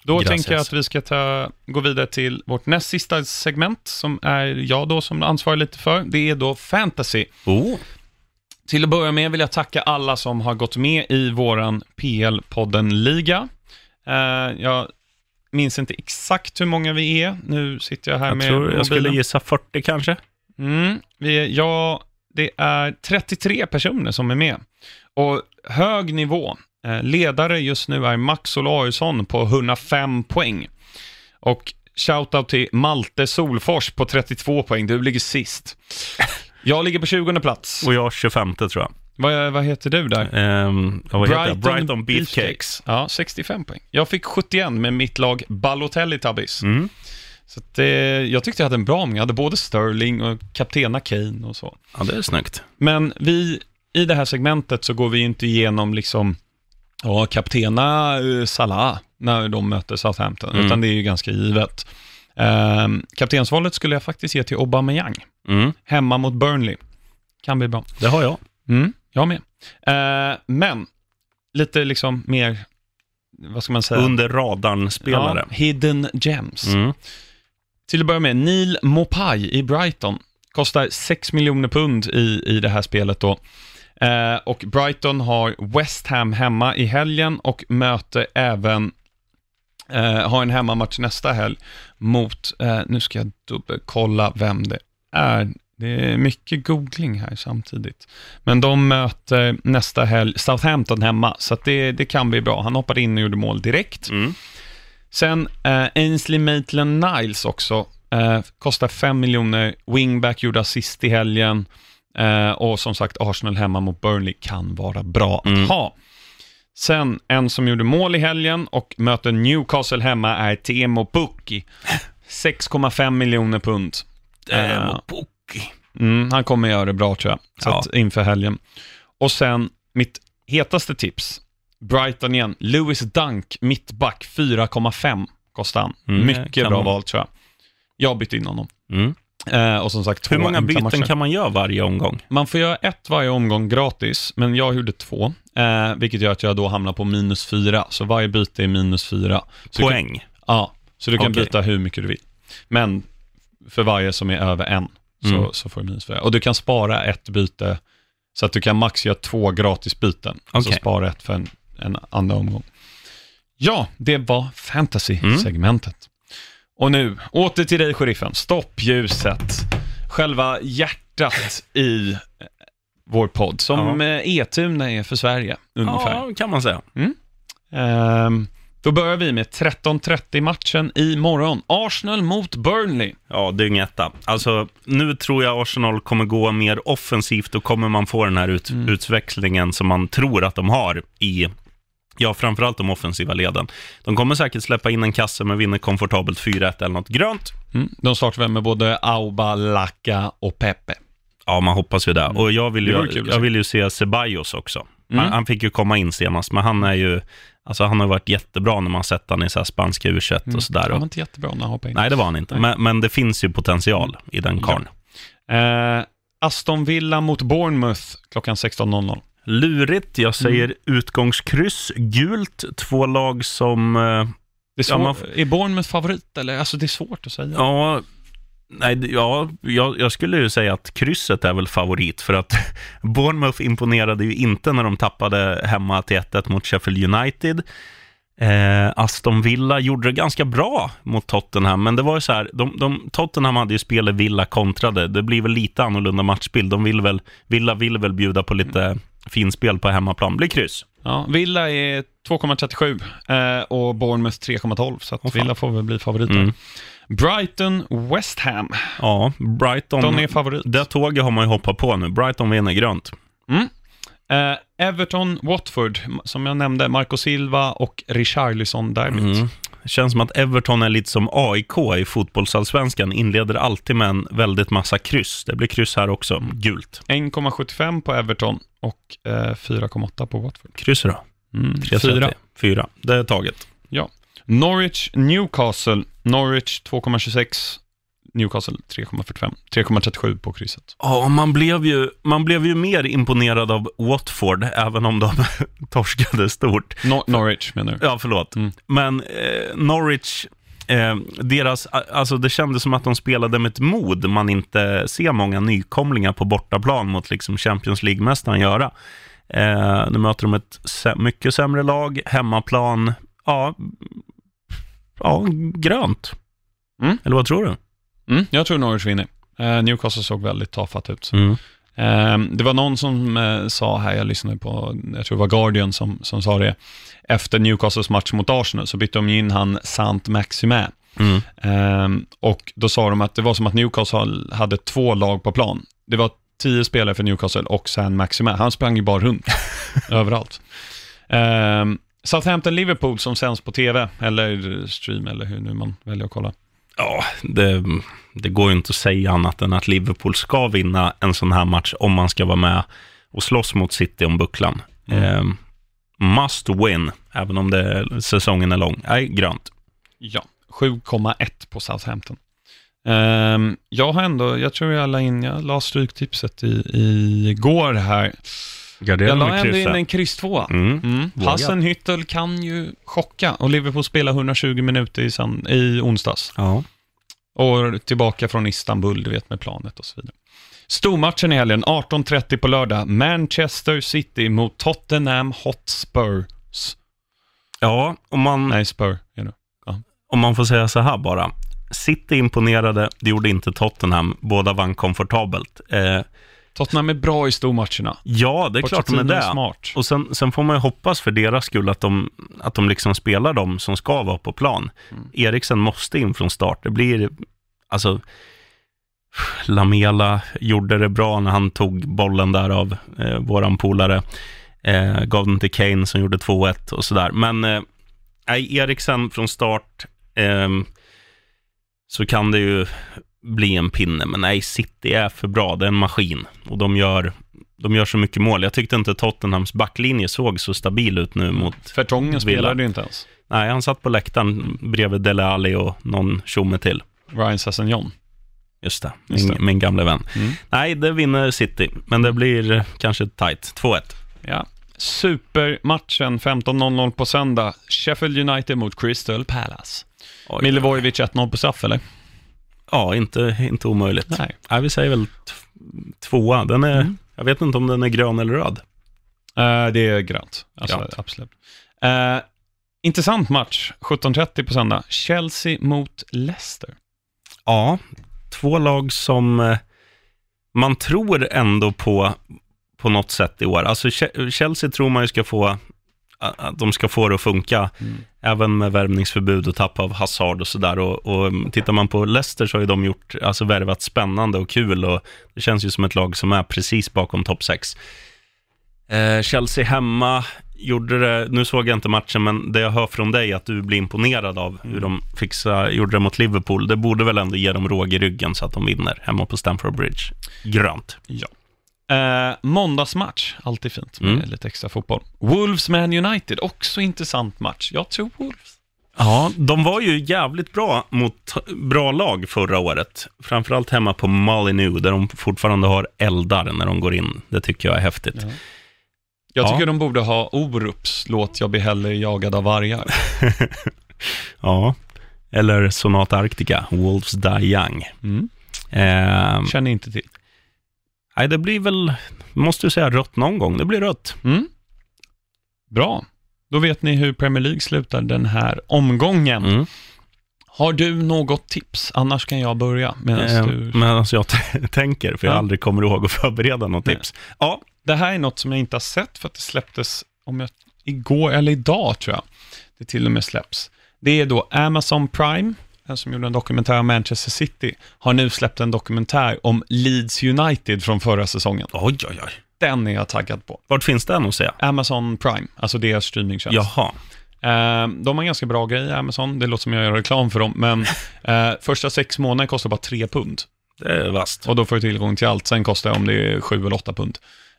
Då Gracias. tänker jag att vi ska ta, gå vidare till vårt näst sista segment, som är jag då som ansvarar lite för. Det är då fantasy. Oh. Till att börja med vill jag tacka alla som har gått med i våran PL-podden-liga. Eh, jag minns inte exakt hur många vi är. Nu sitter jag här Jag med tror jag skulle gissa 40 kanske. Mm, vi ja, det är 33 personer som är med. Och hög nivå. Eh, ledare just nu är Max Olausson på 105 poäng. Och shoutout till Malte Solfors på 32 poäng. Du ligger sist. Jag ligger på 20 plats. Och jag 25 tror jag. Vad, vad heter du där? Ja, vad heter det? Brighton Beefcakes. Ja, 65 poäng. Jag fick 71 med mitt lag Balotelli Tabbies. Mm. Så eh, jag tyckte jag hade en bra omgång. Jag hade både Sterling och kaptena Kane och så. Ja, det är snyggt. Men vi, i det här segmentet så går vi inte igenom liksom, ja, kaptena eh, Salah när de möter Southampton, Mm. utan det är ju ganska givet. Eh, kaptensvalet skulle jag faktiskt ge till Aubameyang, Mm. hemma mot Burnley. Kan bli bra. Det har jag. Mm, jag med. Eh, men, lite liksom mer vad ska man säga? Under radarn-spelare. Ja, hidden gems. Mm. Till att börja med, Neil Mopai i Brighton. Kostar 6 miljoner pund i, i det här spelet då. Eh, och Brighton har West Ham hemma i helgen och möter även, eh, har en hemmamatch nästa helg mot, eh, nu ska jag dubbelkolla vem det är. Det är mycket googling här samtidigt. Men de möter nästa helg Southampton hemma, så att det, det kan bli bra. Han hoppade in och gjorde mål direkt. Mm. Sen eh, Ainsley Maitland-Niles också. Eh, kostar 5 miljoner. Wingback gjorde assist i helgen. Eh, och som sagt, Arsenal hemma mot Burnley kan vara bra Mm. att ha. Sen en som gjorde mål i helgen och möter Newcastle hemma är Teemu Pukki. 6,5 miljoner pund. Eh, Eh, Pukki. Mm, han kommer göra det bra tror jag, så Ja. att, inför helgen. Och sen mitt hetaste tips, Brighton igen. Lewis Dunk, mittback, 4,5 kostar han. Mm, Mycket bra man- val tror jag. Jag bytte in honom. Mm. Eh, och som sagt, Hur många byten matcher. kan man göra varje omgång? Man får göra ett varje omgång gratis, men jag gjorde två, eh, vilket gör att jag då hamnar på minus fyra. Så varje byte är minus fyra. Så kan, Poäng? ja, så du kan Okej. byta hur mycket du vill. Men för varje som är över en, så, Mm. så får du minus fyra. Och du kan spara ett byte, så att du kan max göra två gratis byten. Och så spara ett för en, en andra omgång. Ja, det var Mm. fantasy-segmentet. Och nu, åter till dig, sheriffen. Stoppljuset. Själva hjärtat i eh, vår podd, som Ja. ja. E-Tuna är för Sverige, ungefär. Ja, kan man säga. Ehm, då börjar vi med 13.30-matchen imorgon. Arsenal mot Burnley. Ja, dyng etta. Alltså, nu tror jag Arsenal kommer gå mer offensivt och kommer man få den här ut, Mm. utväxlingen som man tror att de har i, ja, framförallt de offensiva leden. De kommer säkert släppa in en kasse men vinner komfortabelt 4-1 eller något grönt. Mm. De startar väl med både Auba, Laka och Pepe. Ja, man hoppas ju det. Och jag vill ju, kul jag vill ju se Ceballos också. Mm. Han, han fick ju komma in senast, men han är ju, alltså han har varit jättebra när man sett han i så här spanska u och sådär. Han var inte jättebra när han hoppade in. nej, det var han inte. Men, men det finns ju potential i den karln. Eh, Aston Villa mot Bournemouth klockan 16.00. Lurigt, jag säger Mm. utgångskryss, gult, två lag som, eh, Det är, Ja, svår, man är Bournemouth favorit eller? Alltså det är svårt att säga. ja, nej, ja jag, jag skulle ju säga att krysset är väl favorit, för att Bournemouth imponerade ju inte när de tappade hemma till 1-1 mot Sheffield United. Eh, Aston Villa gjorde det ganska bra mot Tottenham, men det var ju så här, de, de, Tottenham hade ju spelet Villa kontrade, det blir väl lite annorlunda matchbild, de vill väl, Villa vill väl bjuda på lite finspel på hemmaplan, blir kryss. Ja, Villa är 2,37 eh, och Bournemouth 3,12 så fan. Villa får väl bli favoriter. Mm. Brighton, West Ham. Ja, Brighton, De är favorit. det tåget har man ju hoppat på nu, Brighton vinner grönt. Mm. Eh, Everton, Watford, som jag nämnde, Marco Silva och Richarlison-derbyt. Mm. Känns som att Everton är lite som AIK i fotbollsallsvenskan, inleder alltid med en väldigt massa kryss. Det blir kryss här också, gult. 1,75 på Everton och eh, 4,8 på Watford. Kryss då? Mm. 3,30. Fyra. Fyra. Det är taget. Norwich, Newcastle. Norwich 2,26. Newcastle 3,45. 3,37 på krysset. Ja, man blev, ju, man blev ju mer imponerad av Watford, även om de torskade stort. Nor- Norwich menar du? Ja, förlåt. Mm. Men eh, Norwich, eh, deras, alltså det kändes som att de spelade med ett mod man inte ser många nykomlingar på bortaplan mot liksom Champions League-mästaren göra. Eh, nu möter de ett mycket sämre lag, hemmaplan, ja, ja grönt. Mm. Eller vad tror du? Mm, jag tror Norwich vinner. Eh, Newcastle såg väldigt tafatt ut. Mm. Eh, det var någon som eh, sa här, jag lyssnade på, jag tror det var Guardian som, som sa det, efter Newcastles match mot Arsenal så bytte de in han Sant Maximin. Mm. Ehm, och då sa de att det var som att Newcastle hade två lag på plan. Det var tio spelare för Newcastle och sen Maximin. Han sprang ju bara runt överallt. Ehm, Southampton-Liverpool som sänds på tv, eller stream, eller hur nu man väljer att kolla. Ja, det, det går ju inte att säga annat än att Liverpool ska vinna en sån här match om man ska vara med och slåss mot City om bucklan. Mm. Eh, must win, även om det, säsongen är lång. Nej, grönt. Ja, 7,1 på Southampton. Ehm, jag har ändå, jag tror jag la in, jag la stryktipset i, i går här. Gardera Jag la med ändå in krysset. en kryss tvåa. Mm. Mm. Vågat. Hassenhüttel kan ju chocka och Liverpool spelar 120 minuter i, san- i onsdags. Ja. Och tillbaka från Istanbul, du vet med planet och så vidare. Stormatchen i helgen, 18.30 på lördag. Manchester City mot Tottenham Hotspurs. ja, om man, Nej, Spur är det. om man får säga så här bara. City imponerade, det gjorde inte Tottenham. Båda vann komfortabelt. Eh, Tottenham är bra i stormatcherna. ja, det är klart de är det. smart. Och sen, sen får man ju hoppas för deras skull att de, att de liksom spelar de som ska vara på plan. Mm. Eriksen måste in från start. Det blir, alltså, Lamela gjorde det bra när han tog bollen där av eh, våran polare. Eh, gav den till Kane som gjorde 2-1 och sådär. Men eh, Eriksen från start ehm, så kan det ju bli en pinne. Men nej, City är för bra. Det är en maskin och de gör, de gör så mycket mål. Jag tyckte inte Tottenhams backlinje såg så stabil ut nu mot... Fertongen spelade ju inte ens. Nej, han satt på läktaren bredvid Dele Alli och någon tjomme till. Ryan Sessegnon. Just det, Just min, det. min gamle vän. Mm. Nej, det vinner City, men det blir kanske tight. 2-1. Ja. Supermatchen 15.00 på söndag. Sheffield United mot Crystal Palace. Oj. Milivojevic 1-0 på straff, eller? Ja, inte, inte omöjligt. Nej. Nej, vi säger väl tvåa. Den är, Mm. Jag vet inte om den är grön eller röd. Eh, det är grönt. Alltså, Grönt. Absolut. Eh, intressant match. 17.30 på söndag. Chelsea mot Leicester. Ja, två lag som eh, man tror ändå på på något sätt i år. Alltså Che- Chelsea tror man ju ska få att de ska få det att funka, även med värvningsförbud och tapp av Hazard och sådär. Och, och mm, tittar man på Leicester så har ju de gjort, alltså värvat spännande och kul och det känns ju som ett lag som är precis bakom topp 6. Eh, Chelsea hemma gjorde det, nu såg jag inte matchen, men det jag hör från dig att du blir imponerad av hur de fixa, gjorde det mot Liverpool, det borde väl ändå ge dem råg i ryggen så att de vinner hemma på Stamford Bridge. Grönt. Ja. Eh, måndagsmatch, alltid fint med Mm. lite extra fotboll. Wolves Man United, också intressant match. Jag tror Wolves. Ja, de var ju jävligt bra mot bra lag förra året. Framförallt hemma på Molyneux, där de fortfarande har eldar när de går in. Det tycker jag är häftigt. Ja. Jag Ja. tycker de borde ha Orups låt Jag blir hellre jagad av vargar. Ja, eller Sonata Arctica, Wolves Die Young. Mm. Eh, Känner inte till. Nej, det blir väl, måste du säga rött någon gång. Det blir rött. Mm. Bra. Då vet ni hur Premier League slutar den här omgången. Mm. Har du något tips? Annars kan jag börja. Medan Eh, du... Jag tänker, för jag Ja. aldrig kommer ihåg att förbereda något Nej. tips. Ja, Det här är något som jag inte har sett för att det släpptes om jag, igår eller idag tror jag. Det till och med släpps. Det är då Amazon Prime, den som gjorde en dokumentär om Manchester City, har nu släppt en dokumentär om Leeds United från förra säsongen. oj, oj, oj. Den är jag taggad på. Vart finns den att se? Amazon Prime, alltså deras streamingtjänst. Jaha. Eh, de har ganska bra grejer, Amazon. Det låter som jag gör reklam för dem, men eh, första sex månader kostar bara tre pund. Det är vasst. Och då får du tillgång till allt. Sen kostar det om det är sju eller åtta pund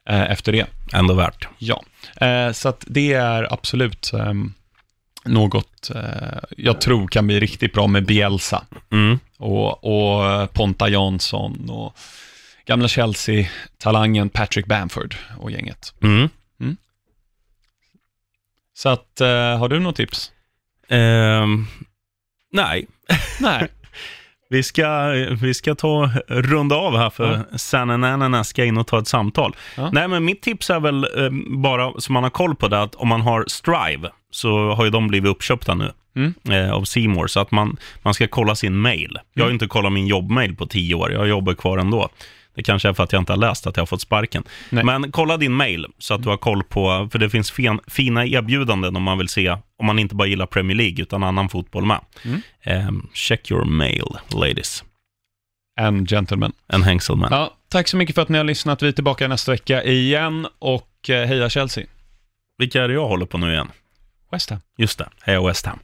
eh, efter det. Ändå värt. Ja, eh, så att det är absolut ehm, något eh, jag tror kan bli riktigt bra med Bielsa Mm. och, och Ponta Jansson och gamla Chelsea-talangen Patrick Bamford och gänget. Mm. Så att, eh, har du något tips? Ehm, nej, Nej. vi ska, vi ska ta runda av här för ja. Sananana ska in och ta ett samtal. Ja. Nej, men mitt tips är väl eh, bara så man har koll på det, att om man har Strive så har ju de blivit uppköpta nu Mm. eh, av Seymour så att man, man ska kolla sin mail. Jag har ju Mm. inte kollat min jobbmail på tio år, jag jobbar kvar ändå. Det kanske är för att jag inte har läst att jag har fått sparken. Nej. Men kolla din mail så att du har koll på, för det finns fin, fina erbjudanden om man vill se, om man inte bara gillar Premier League utan annan fotboll med. Mm. Ehm, check your mail, ladies And gentlemen. and hängselmän. Ja, tack så mycket för att ni har lyssnat. Vi är tillbaka nästa vecka igen och eh, heja Chelsea. Vilka är det jag håller på nu igen? West Ham. Just det, heja West Ham.